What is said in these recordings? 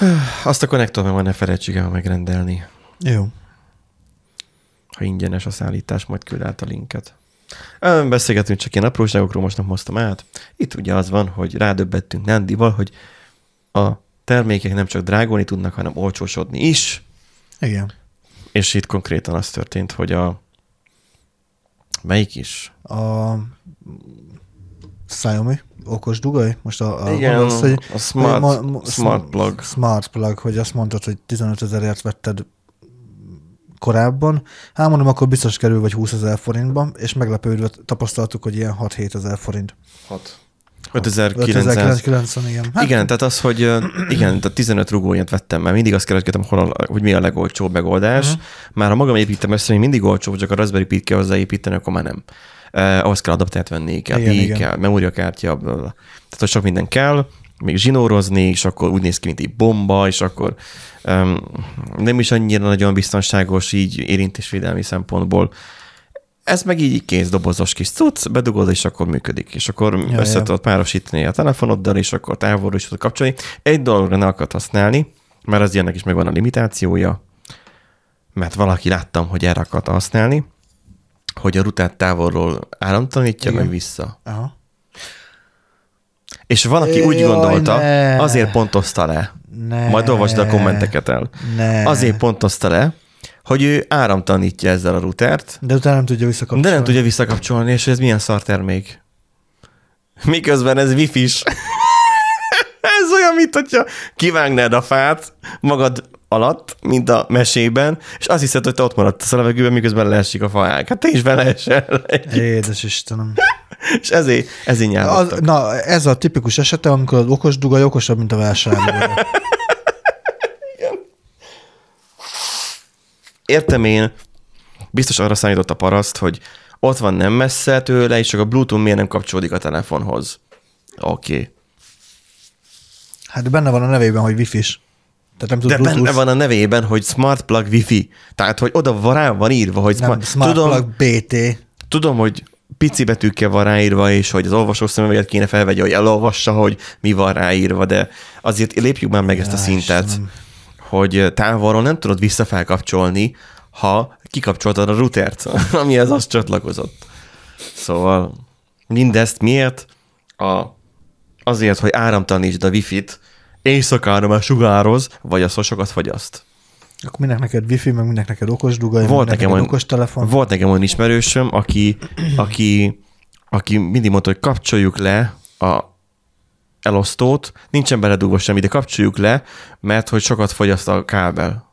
Azt a konnektort meg van ne felejtsük el megrendelni. Jó. Ha ingyenes a szállítás, majd küld át a linket. Beszélgetünk csak ilyen apróságokról, most nem hoztam át. Itt ugye az van, hogy rádöbbettünk Nándival, hogy a termékek nem csak drágulni tudnak, hanem olcsósodni is. Igen. És itt konkrétan az történt, hogy a melyik is? A Xiaomi okos dugaj? Most a, a Igen, mondasz, hogy a smart, ma- ma- smart plug. Smart plug, hogy azt mondtad, hogy 15 ezerért vetted korábban. Hát mondom, akkor biztos kerül vagy 20 ezer forintba, és meglepődve tapasztaltuk, hogy ilyen 6-7 ezer forint. 6. 5900. 5990, igen. Hát, Igen, tehát az, hogy igen, tehát 15 rugóját vettem, mert mindig azt kereskedtem, hol a, hogy mi a legolcsóbb megoldás. Uh-huh. Már ha magam építem össze, még mindig olcsóbb, csak a Raspberry Pi kell hozzáépíteni, akkor már nem. Eh, ahhoz kell adaptert venni, kell, Igen, igen, igen. kell, memóriakártya, tehát hogy sok minden kell, még zsinórozni, és akkor úgy néz ki, mint egy bomba, és akkor um, nem is annyira nagyon biztonságos így érintésvédelmi szempontból. Ez meg így kézdobozos kis cucc, bedugod, és akkor működik. És akkor Ja, össze ja. tudod párosítani a telefonoddal, és akkor távolról is tudod kapcsolni. Egy dologra ne akart használni, mert az ilyennek is megvan a limitációja, mert valaki láttam, hogy erre akart használni, hogy a rutát távolról áramtalanítja, Igen. meg vissza. Aha. És van, aki úgy gondolta, ne. azért pontozta le, Ne. majd olvasd a kommenteket el, Ne. azért pontozta le, hogy ő áramtalanítja ezzel a rutert, De utána nem tudja visszakapcsolni. de nem tudja visszakapcsolni, és ez milyen szar termék. Miközben ez wifi-s. ez olyan, mint hogyha kivágnád a fát magad alatt, mint a mesében, és azt hiszed, hogy te ott maradsz a levegőben, miközben leesik a faág. Hát te is beleesel. Édes Istenem. és ezért, ezért nyálottak. na, ez a tipikus esete, amikor az okos dugaj okosabb, mint a vásárlója. Értem én, biztos arra számított a paraszt, hogy ott van nem messze tőle, és csak a Bluetooth miért nem kapcsolódik a telefonhoz. Oké. Okay. Hát benne van a nevében, hogy wifi-s. Tehát nem tud De Bluetooth, benne van a nevében, hogy Smart Plug Wi-Fi. Tehát, hogy oda van rá van írva, hogy nem, smart, Smart tudom, Plug BT. tudom, hogy pici betűkkel van ráírva, és hogy az olvasó szemüveget kéne felvegye, hogy elolvassa, hogy mi van ráírva, de azért lépjük már meg ezt a szintet, Istenem. hogy távolról nem tudod visszafelkapcsolni, ha kikapcsoltad a routert, amihez az csatlakozott. Szóval mindezt miért? A, azért, hogy áramtalanítsd a wifi-t, éjszakára már sugároz, vagy hogy sokat fogyaszt. Akkor minek neked wifi, meg minek neked okos dugaj, Volt nekem, olyan, okos telefon. volt nekem olyan ismerősöm, aki, aki, aki mindig mondta, hogy kapcsoljuk le a elosztót, nincsen beledugva semmi, de kapcsoljuk le, mert hogy sokat fogyaszt a kábel.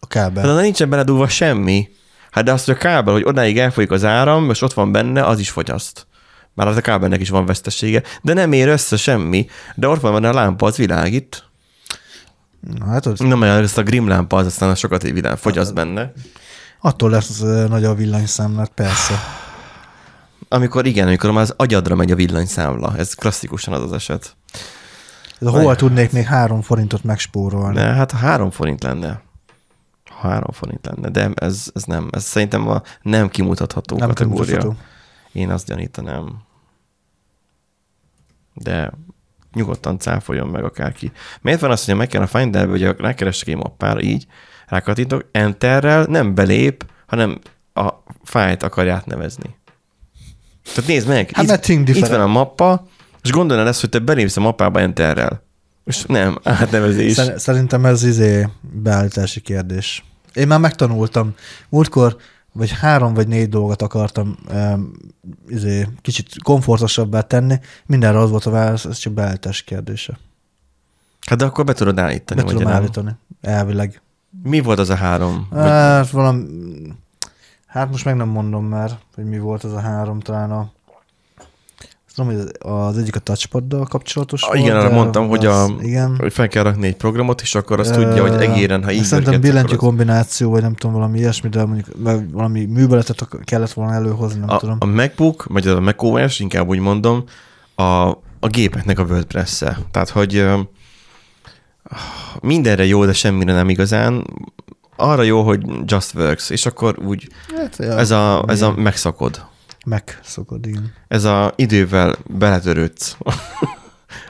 A kábel. Hát de nincsen beledugva semmi. Hát de azt, hogy a kábel, hogy odáig elfolyik az áram, és ott van benne, az is fogyaszt. Már az a kábelnek is van vesztesége, de nem ér össze semmi. De ott van a lámpa, az világít. Na, hát az, Nem olyan, ezt a grim lámpa, az aztán sokat világ, fogyaszt benne. attól lesz nagy a villanyszámlát, persze. Amikor igen, amikor már az agyadra megy a villanyszámla. Ez klasszikusan az az eset. Ez a hol tudnék még három forintot megspórolni. De hát három forint lenne. Három forint lenne, de ez, ez nem. Ez szerintem a nem kimutatható Nem kategória. kimutatható. Én azt gyanítanám. De nyugodtan cáfoljon meg akárki. Miért van az, hogy meg kell a Finderbe, hogy rákeresek egy mappára így, rákattintok, Enterrel nem belép, hanem a fájt akarja átnevezni. Tehát nézd meg, Hát itt, itt van a mappa, és gondolod ezt, hogy te belépsz a mappába Enterrel. És nem, átnevezés. Szer- Szerintem ez izé beállítási kérdés. Én már megtanultam. Múltkor vagy három vagy négy dolgot akartam um, izé, kicsit komfortosabbá tenni. Mindenre az volt a válasz, ez csak beállítás kérdése. Hát de akkor be tudod állítani, Be vagy tudom nem? állítani, elvileg. Mi volt az a három? Vagy Hát valami, hát most meg nem mondom már, hogy mi volt az a három, talán a az egyik a touchpaddal kapcsolatos Ah, igen, arra mondtam, hogy, az- a, igen. hogy fel kell rakni egy programot, és akkor azt tudja, hogy egéren, ha így Szerintem billentyű kombináció, vagy nem tudom, valami ilyesmi, de mondjuk valami műveletet kellett volna előhozni, nem a, tudom. a MacBook, vagy a macOS, inkább úgy mondom, a, a gépeknek a WordPress-e. Tehát, hogy mindenre jó, de semmire nem igazán. Arra jó, hogy just works, és akkor úgy Hát, ja, ez a, ez a megszakod. Meg szokod, igen. Ez a idővel beletörődsz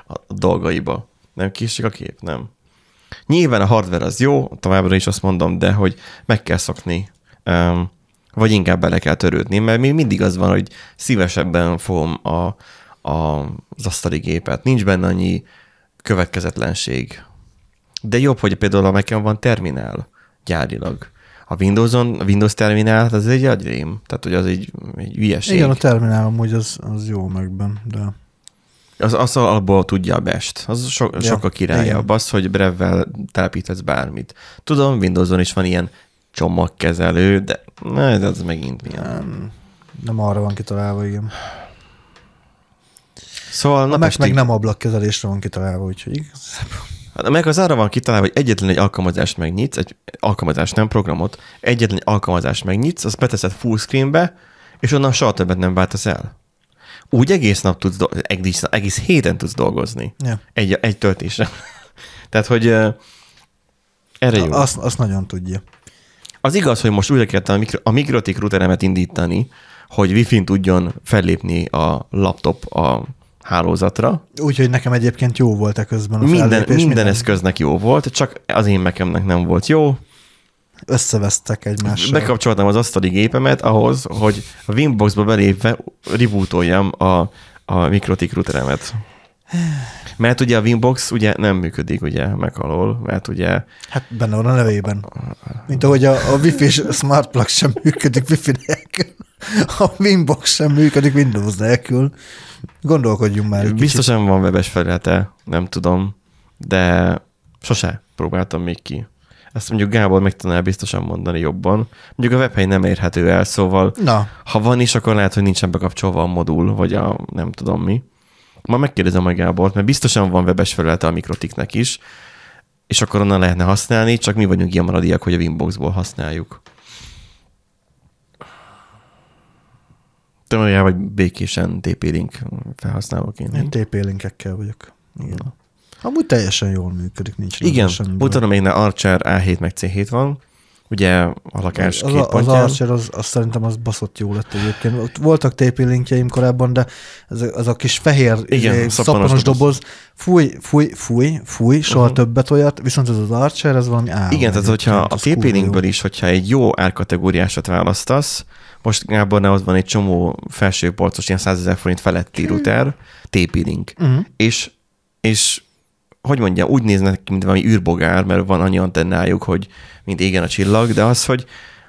a dolgaiba. Nem késik a kép? Nem. Nyilván a hardware az jó, továbbra is azt mondom, de hogy meg kell szokni. Vagy inkább bele kell törődni, mert még mindig az van, hogy szívesebben fogom a, a, az asztali gépet. Nincs benne annyi következetlenség. De jobb, hogy például a mac van terminál gyárilag. A Windows-on, a Windows terminál, hát az egy agyrém. Tehát, hogy az egy, egy ügyeség. Igen, a terminál amúgy az, az jó megben, de... Az, az alapból tudja a best. Az so, ja, sokkal királyabb. Az, hogy brevvel telepítesz bármit. Tudom, Windowson is van ilyen csomagkezelő, de ne, de az megint milyen. Nem, nem arra van kitalálva, igen. Szóval a Mac meg nem ablakkezelésre van kitalálva, úgyhogy igazából. Hát meg az arra van kitalálva, hogy egyetlen egy alkalmazást megnyitsz, egy alkalmazást, nem programot, egyetlen egy alkalmazást megnyitsz, azt beteszed full screenbe, és onnan soha többet nem váltasz el. Úgy egész nap tudsz, egész, egész héten tudsz dolgozni. Ja. Egy, egy töltésre. Tehát, hogy uh, erre jó. Azt, azt nagyon tudja. Az igaz, hogy most újra kellett a, mikro, a mikrotik routeremet indítani, hogy Wi-Fi-n tudjon fellépni a laptop a hálózatra. Úgyhogy nekem egyébként jó volt a közben a minden, fellépés, minden, minden eszköznek jó volt, csak az én mekemnek nem volt jó. Összevesztek egymással. Bekapcsoltam az asztali gépemet ahhoz, hogy a Winboxba belépve rebootoljam a, a mikrotik routeremet. Mert ugye a Winbox ugye nem működik ugye meg alól, mert ugye... Hát benne van a nevében. Mint ahogy a, a Wi-Fi Smart Plug sem működik Wi-Fi nélkül. A Winbox sem működik Windows nélkül. Gondolkodjunk már egy Biztosan kicsit. van webes felülete, nem tudom, de sose próbáltam még ki. Ezt mondjuk Gábor meg tudná biztosan mondani jobban. Mondjuk a webhely nem érhető el, szóval Na. ha van is, akkor lehet, hogy nincsen bekapcsolva a modul, vagy a nem tudom mi. Ma megkérdezem a Gábort, mert biztosan van webes felülete a Mikrotiknek is, és akkor onnan lehetne használni, csak mi vagyunk ilyen maradiak, hogy a Winboxból használjuk. Te vagy békésen TP-Link felhasználóként. Én TP-linkekkel vagyok. Igen. Na. Amúgy teljesen jól működik, nincs Igen, utána még Archer A7 meg C7 van, ugye a lakás az, két az Archer, az, az, szerintem az baszott jó lett egyébként. Ott voltak TP linkjeim korábban, de ez, az a kis fehér Igen, izé, szappanos szappanos doboz. fúj, fúj, fúj, fúj, soha Uh-huh. többet olyat, viszont ez az Archer, ez valami állam. Igen, tehát hogyha a. TP-Linkből is, hogyha egy jó árkategóriásat választasz, most Gábornál ott van egy csomó felsőpolcos, ilyen 100 ezer forint feletti router, TP-Link. Uh-huh. És, és hogy mondjam, úgy néznek ki, mint valami űrbogár, mert van annyi antennájuk, hogy mint égen a csillag, de az, hogy,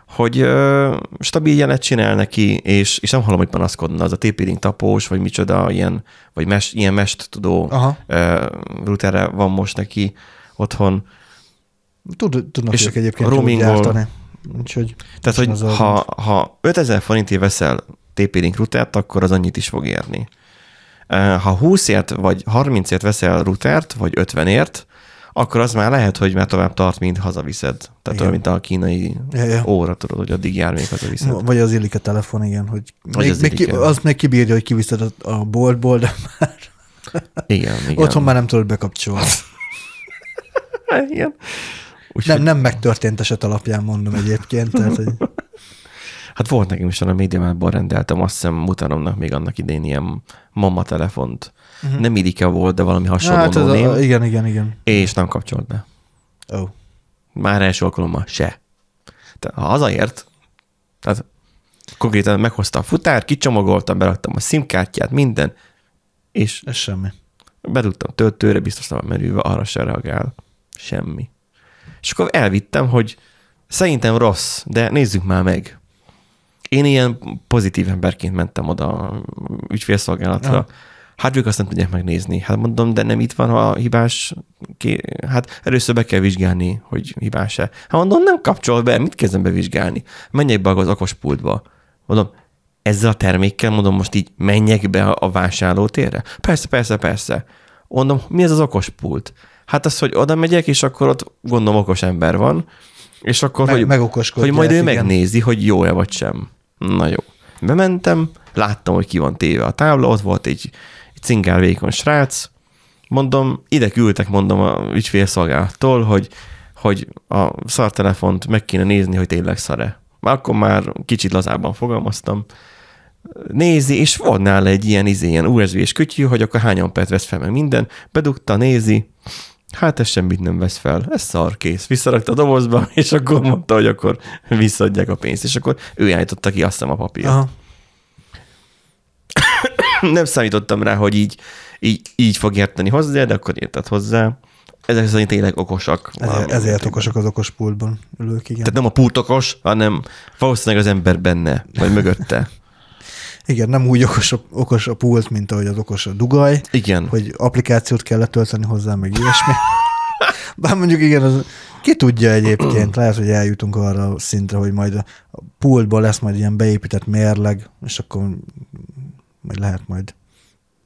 hogy ö, stabil jelet csinál neki, és, és nem hallom, hogy panaszkodna, az a TP-Link tapós, vagy micsoda, ilyen, vagy mes, ilyen mest tudó Aha. ö, routerre van most neki otthon. Tud, tudnak És ők egyébként roamingból- gyártani. Úgyhogy Tehát, az hogy a- ha, ha 5000 forintért veszel TP-Link routert, akkor az annyit is fog érni. Ha 20-ért vagy 30-ért veszel routert, vagy 50-ért, akkor az már lehet, hogy már tovább tart, mint hazaviszed. Tehát olyan, mint a kínai Ja, ja. óra, tudod, hogy addig jár, még hazaviszed. Vagy az illik a telefon, igen, hogy Vagy még, az még ki, azt még kibírja, hogy kiviszed a, a boltból, de már Igen, igen. otthon már nem tudod bekapcsolni. igen. Úgyhogy, Nem, nem megtörtént eset alapján mondom egyébként, tehát hogy Hát volt nekem is, a médiamátban rendeltem, azt hiszem mutanomnak még annak idén ilyen mama telefont. Uh-huh. Nem Idika volt, de valami hasonló hát no a, igen, igen, igen. és nem kapcsolt be. Ó. Oh. Már első alkalommal se. Tehát ha hazaért, tehát konkrétan meghozta a futár, kicsomagoltam, beraktam a SIM-kártyát, minden, és Ez semmi. bedugtam töltőre, biztos nem merülve, arra se reagál. Semmi. És akkor elvittem, hogy szerintem rossz, de nézzük már meg. Én ilyen pozitív emberként mentem oda a ügyfélszolgálatra. Ja. Hát ők azt nem tudják megnézni. Hát mondom, de nem itt van a hibás, ké- hát először be kell vizsgálni, hogy hibás-e. Hát mondom, nem kapcsol be, mit kezdem bevizsgálni? Menjek be az okos pultba. Mondom, ezzel a termékkel, mondom, most így menjek be a vásárlótérre? Persze, persze, persze. Mondom, mi ez az okos pult? Hát az, hogy oda megyek, és akkor ott gondolom okos ember van, és akkor, Meg- hogy, hogy majd ő igen. megnézi, hogy jó-e vagy sem. Na jó. Bementem, láttam, hogy ki van téve a tábla, ott volt egy, egy cingál vékony srác, mondom, ide küldtek, mondom a ügyfélszolgálattól, hogy, hogy a szartelefont meg kéne nézni, hogy tényleg szare. Már akkor már kicsit lazábban fogalmaztam. Nézi, és volt nála egy ilyen, izé, ilyen USB-s kütyű, hogy akkor hányan perc vesz fel meg minden. Bedugta, nézi, Hát ez semmit nem vesz fel, ez szar, kész. Visszarakta a dobozba, és akkor mondta, hogy akkor visszaadják a pénzt, és akkor ő állította ki azt a papírt. Aha. Nem számítottam rá, hogy így, így, így fog érteni hozzá, de akkor értett hozzá. Ezek szerint tényleg okosak. Ezért, ezért okosak az okos pultban ülők, igen. Tehát nem a pult okos, hanem valószínűleg az ember benne, vagy mögötte. Igen, nem úgy okos a, okos a pult, mint ahogy az okos a dugaj, Igen. hogy applikációt kell letölteni hozzá, meg ilyesmi. Bár mondjuk igen, az, ki tudja egyébként, lehet, hogy eljutunk arra a szintre, hogy majd a pultban lesz majd ilyen beépített mérleg, és akkor majd lehet majd.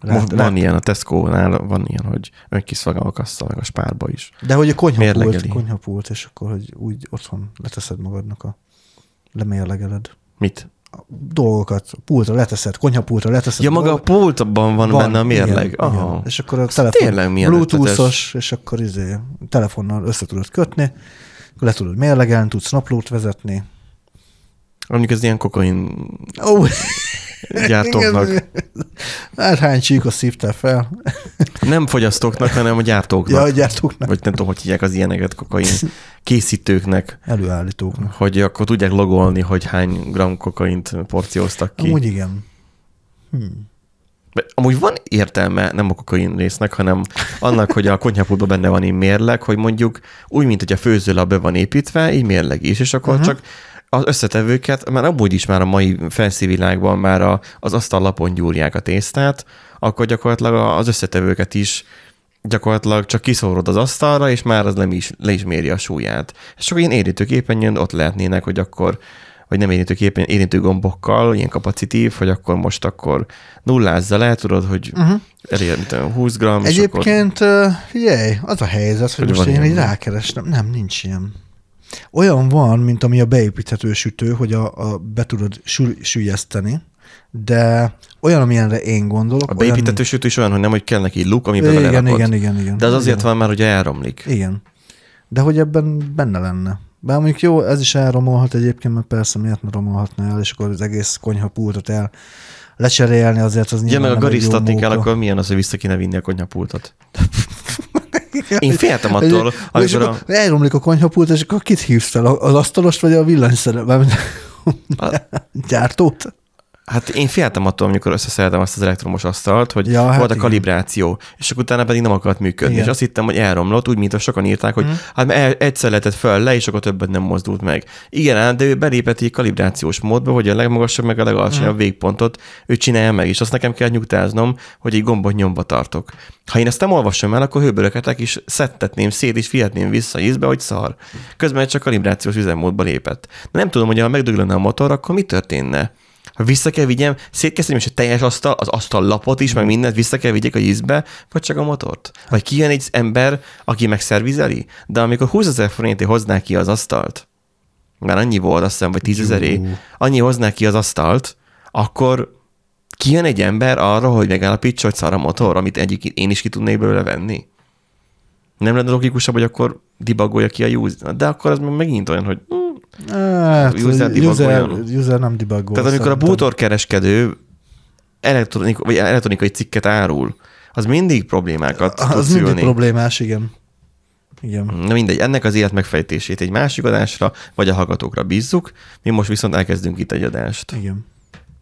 Most van ilyen, a Tesco-nál van ilyen, hogy önkiszolgál a kassa, meg a spárba is. De hogy a konyhapult, konyhapult, és akkor, hogy úgy otthon leteszed magadnak a lemérlegeled Mit? Dolgokat, pultra leteszed, konyhapultra leteszed. Ja, maga a pultban van, van benne a mérleg. Igen, Aha. igen. És akkor a telefon Bluetooth-os, és akkor izé, telefonnal össze tudod kötni, akkor le tudod mérlegelni, tudsz naplót vezetni. Mondjuk ez ilyen kokain Ó, gyártóknak. Hát hány csíkot szívtál fel? Nem fogyasztóknak, hanem a gyártóknak. Ja, a gyártóknak. Vagy nem tudom, hogy hívják az ilyeneket kokain készítőknek, Előállítóknak. hogy akkor tudják logolni, hogy hány gram kokaint porcióztak ki. Amúgy igen. Hm. De Amúgy van értelme nem a kokain résznek, hanem annak, hogy a konyhapultban benne van így mérleg, hogy mondjuk úgy, mint hogy a főzőlap be van építve, így mérleg is, és akkor uh-huh. csak az összetevőket, már amúgy is már a mai felszívilágban már a, az asztallapon gyúrják a tésztát, akkor gyakorlatilag az összetevőket is gyakorlatilag csak kiszórod az asztalra, és már az nem is, le is méri a súlyát. És csak ilyen érintőképernyőn ott lehetnének, hogy akkor vagy nem érintőképen, érintő gombokkal, ilyen kapacitív, hogy akkor most akkor nullázza le, tudod, hogy uh-huh. elér, mit tudom, 20 gram, és akkor Egyébként, uh, figyelj, az a helyzet, hogy, Hogy most én így rákerestem. Nem, nincs ilyen. Olyan van, mint ami a beépíthető sütő, hogy a, a be tudod sül, de olyan, amilyenre én gondolok. a beépítető sütő is olyan, hogy nem, hogy kell neki luk, amiben olyan, igen, belerakod. igen, igen, igen. De az azért igen. van már, hogy elromlik. Igen. De hogy ebben benne lenne. Bár mondjuk jó, ez is elromolhat egyébként, mert persze miért ne romolhatna el, és akkor az egész konyhapultot el lecserélni, azért az Ja, nyilván meg a nem garisztatni kell, akkor milyen az, hogy vissza kéne vinni a konyhapultot. Én féltem attól, amikor a, elromlik a konyhapult, és akkor kit hívsz fel? Az asztalost, vagy a villanyszerelőt? a, Gyártót? Hát én féltem attól, amikor összeszereltem azt az elektromos asztalt, hogy Ja, hát volt a igen. kalibráció, és akkor utána pedig nem akart működni. Igen. És azt hittem, hogy elromlott, úgy, mint a sokan írták, hogy mm. hát egyszer lehetett föl le, és akkor többet nem mozdult meg. Igen, ám, de ő belépett egy kalibrációs módba, hogy a legmagasabb meg a legalacsonyabb mm. végpontot ő csinálja meg, és azt nekem kell nyugtáznom, hogy egy gombot nyomba tartok. Ha én ezt nem olvasom el, akkor hőböröketek is szettetném szét, és fihetném vissza ízbe, hogy szar. Közben csak kalibrációs üzemmódba lépett. De nem tudom, hogy ha megdöglene a motor, akkor mi történne? Vissza kell vigyem, szétkezdem, és a teljes asztal, az asztal lapot is, meg mindent vissza kell vigyek a ízbe, vagy csak a motort? Vagy kijön egy ember, aki megszervizeli? De amikor 20 ezer forintért hozná ki az asztalt, már annyi volt, azt hiszem, vagy 10 ezeré, annyi hozná ki az asztalt, akkor kijön egy ember arra, hogy megállapítsa, hogy szar a motor, amit egyik én is ki tudnék belőle venni? Nem lenne logikusabb, hogy akkor dibagolja ki a user, de akkor az meg megint olyan, hogy hm, Hát, User user, user nem debugol. Tehát amikor a szerintem. bútorkereskedő elektronik, vagy elektronikai cikket árul, az mindig problémákat tud Az mindig szülni. problémás, igen. Igen. Na mindegy, ennek az élet megfejtését egy másik adásra, vagy a hallgatókra bízzuk, mi most viszont elkezdünk itt egy adást. Igen.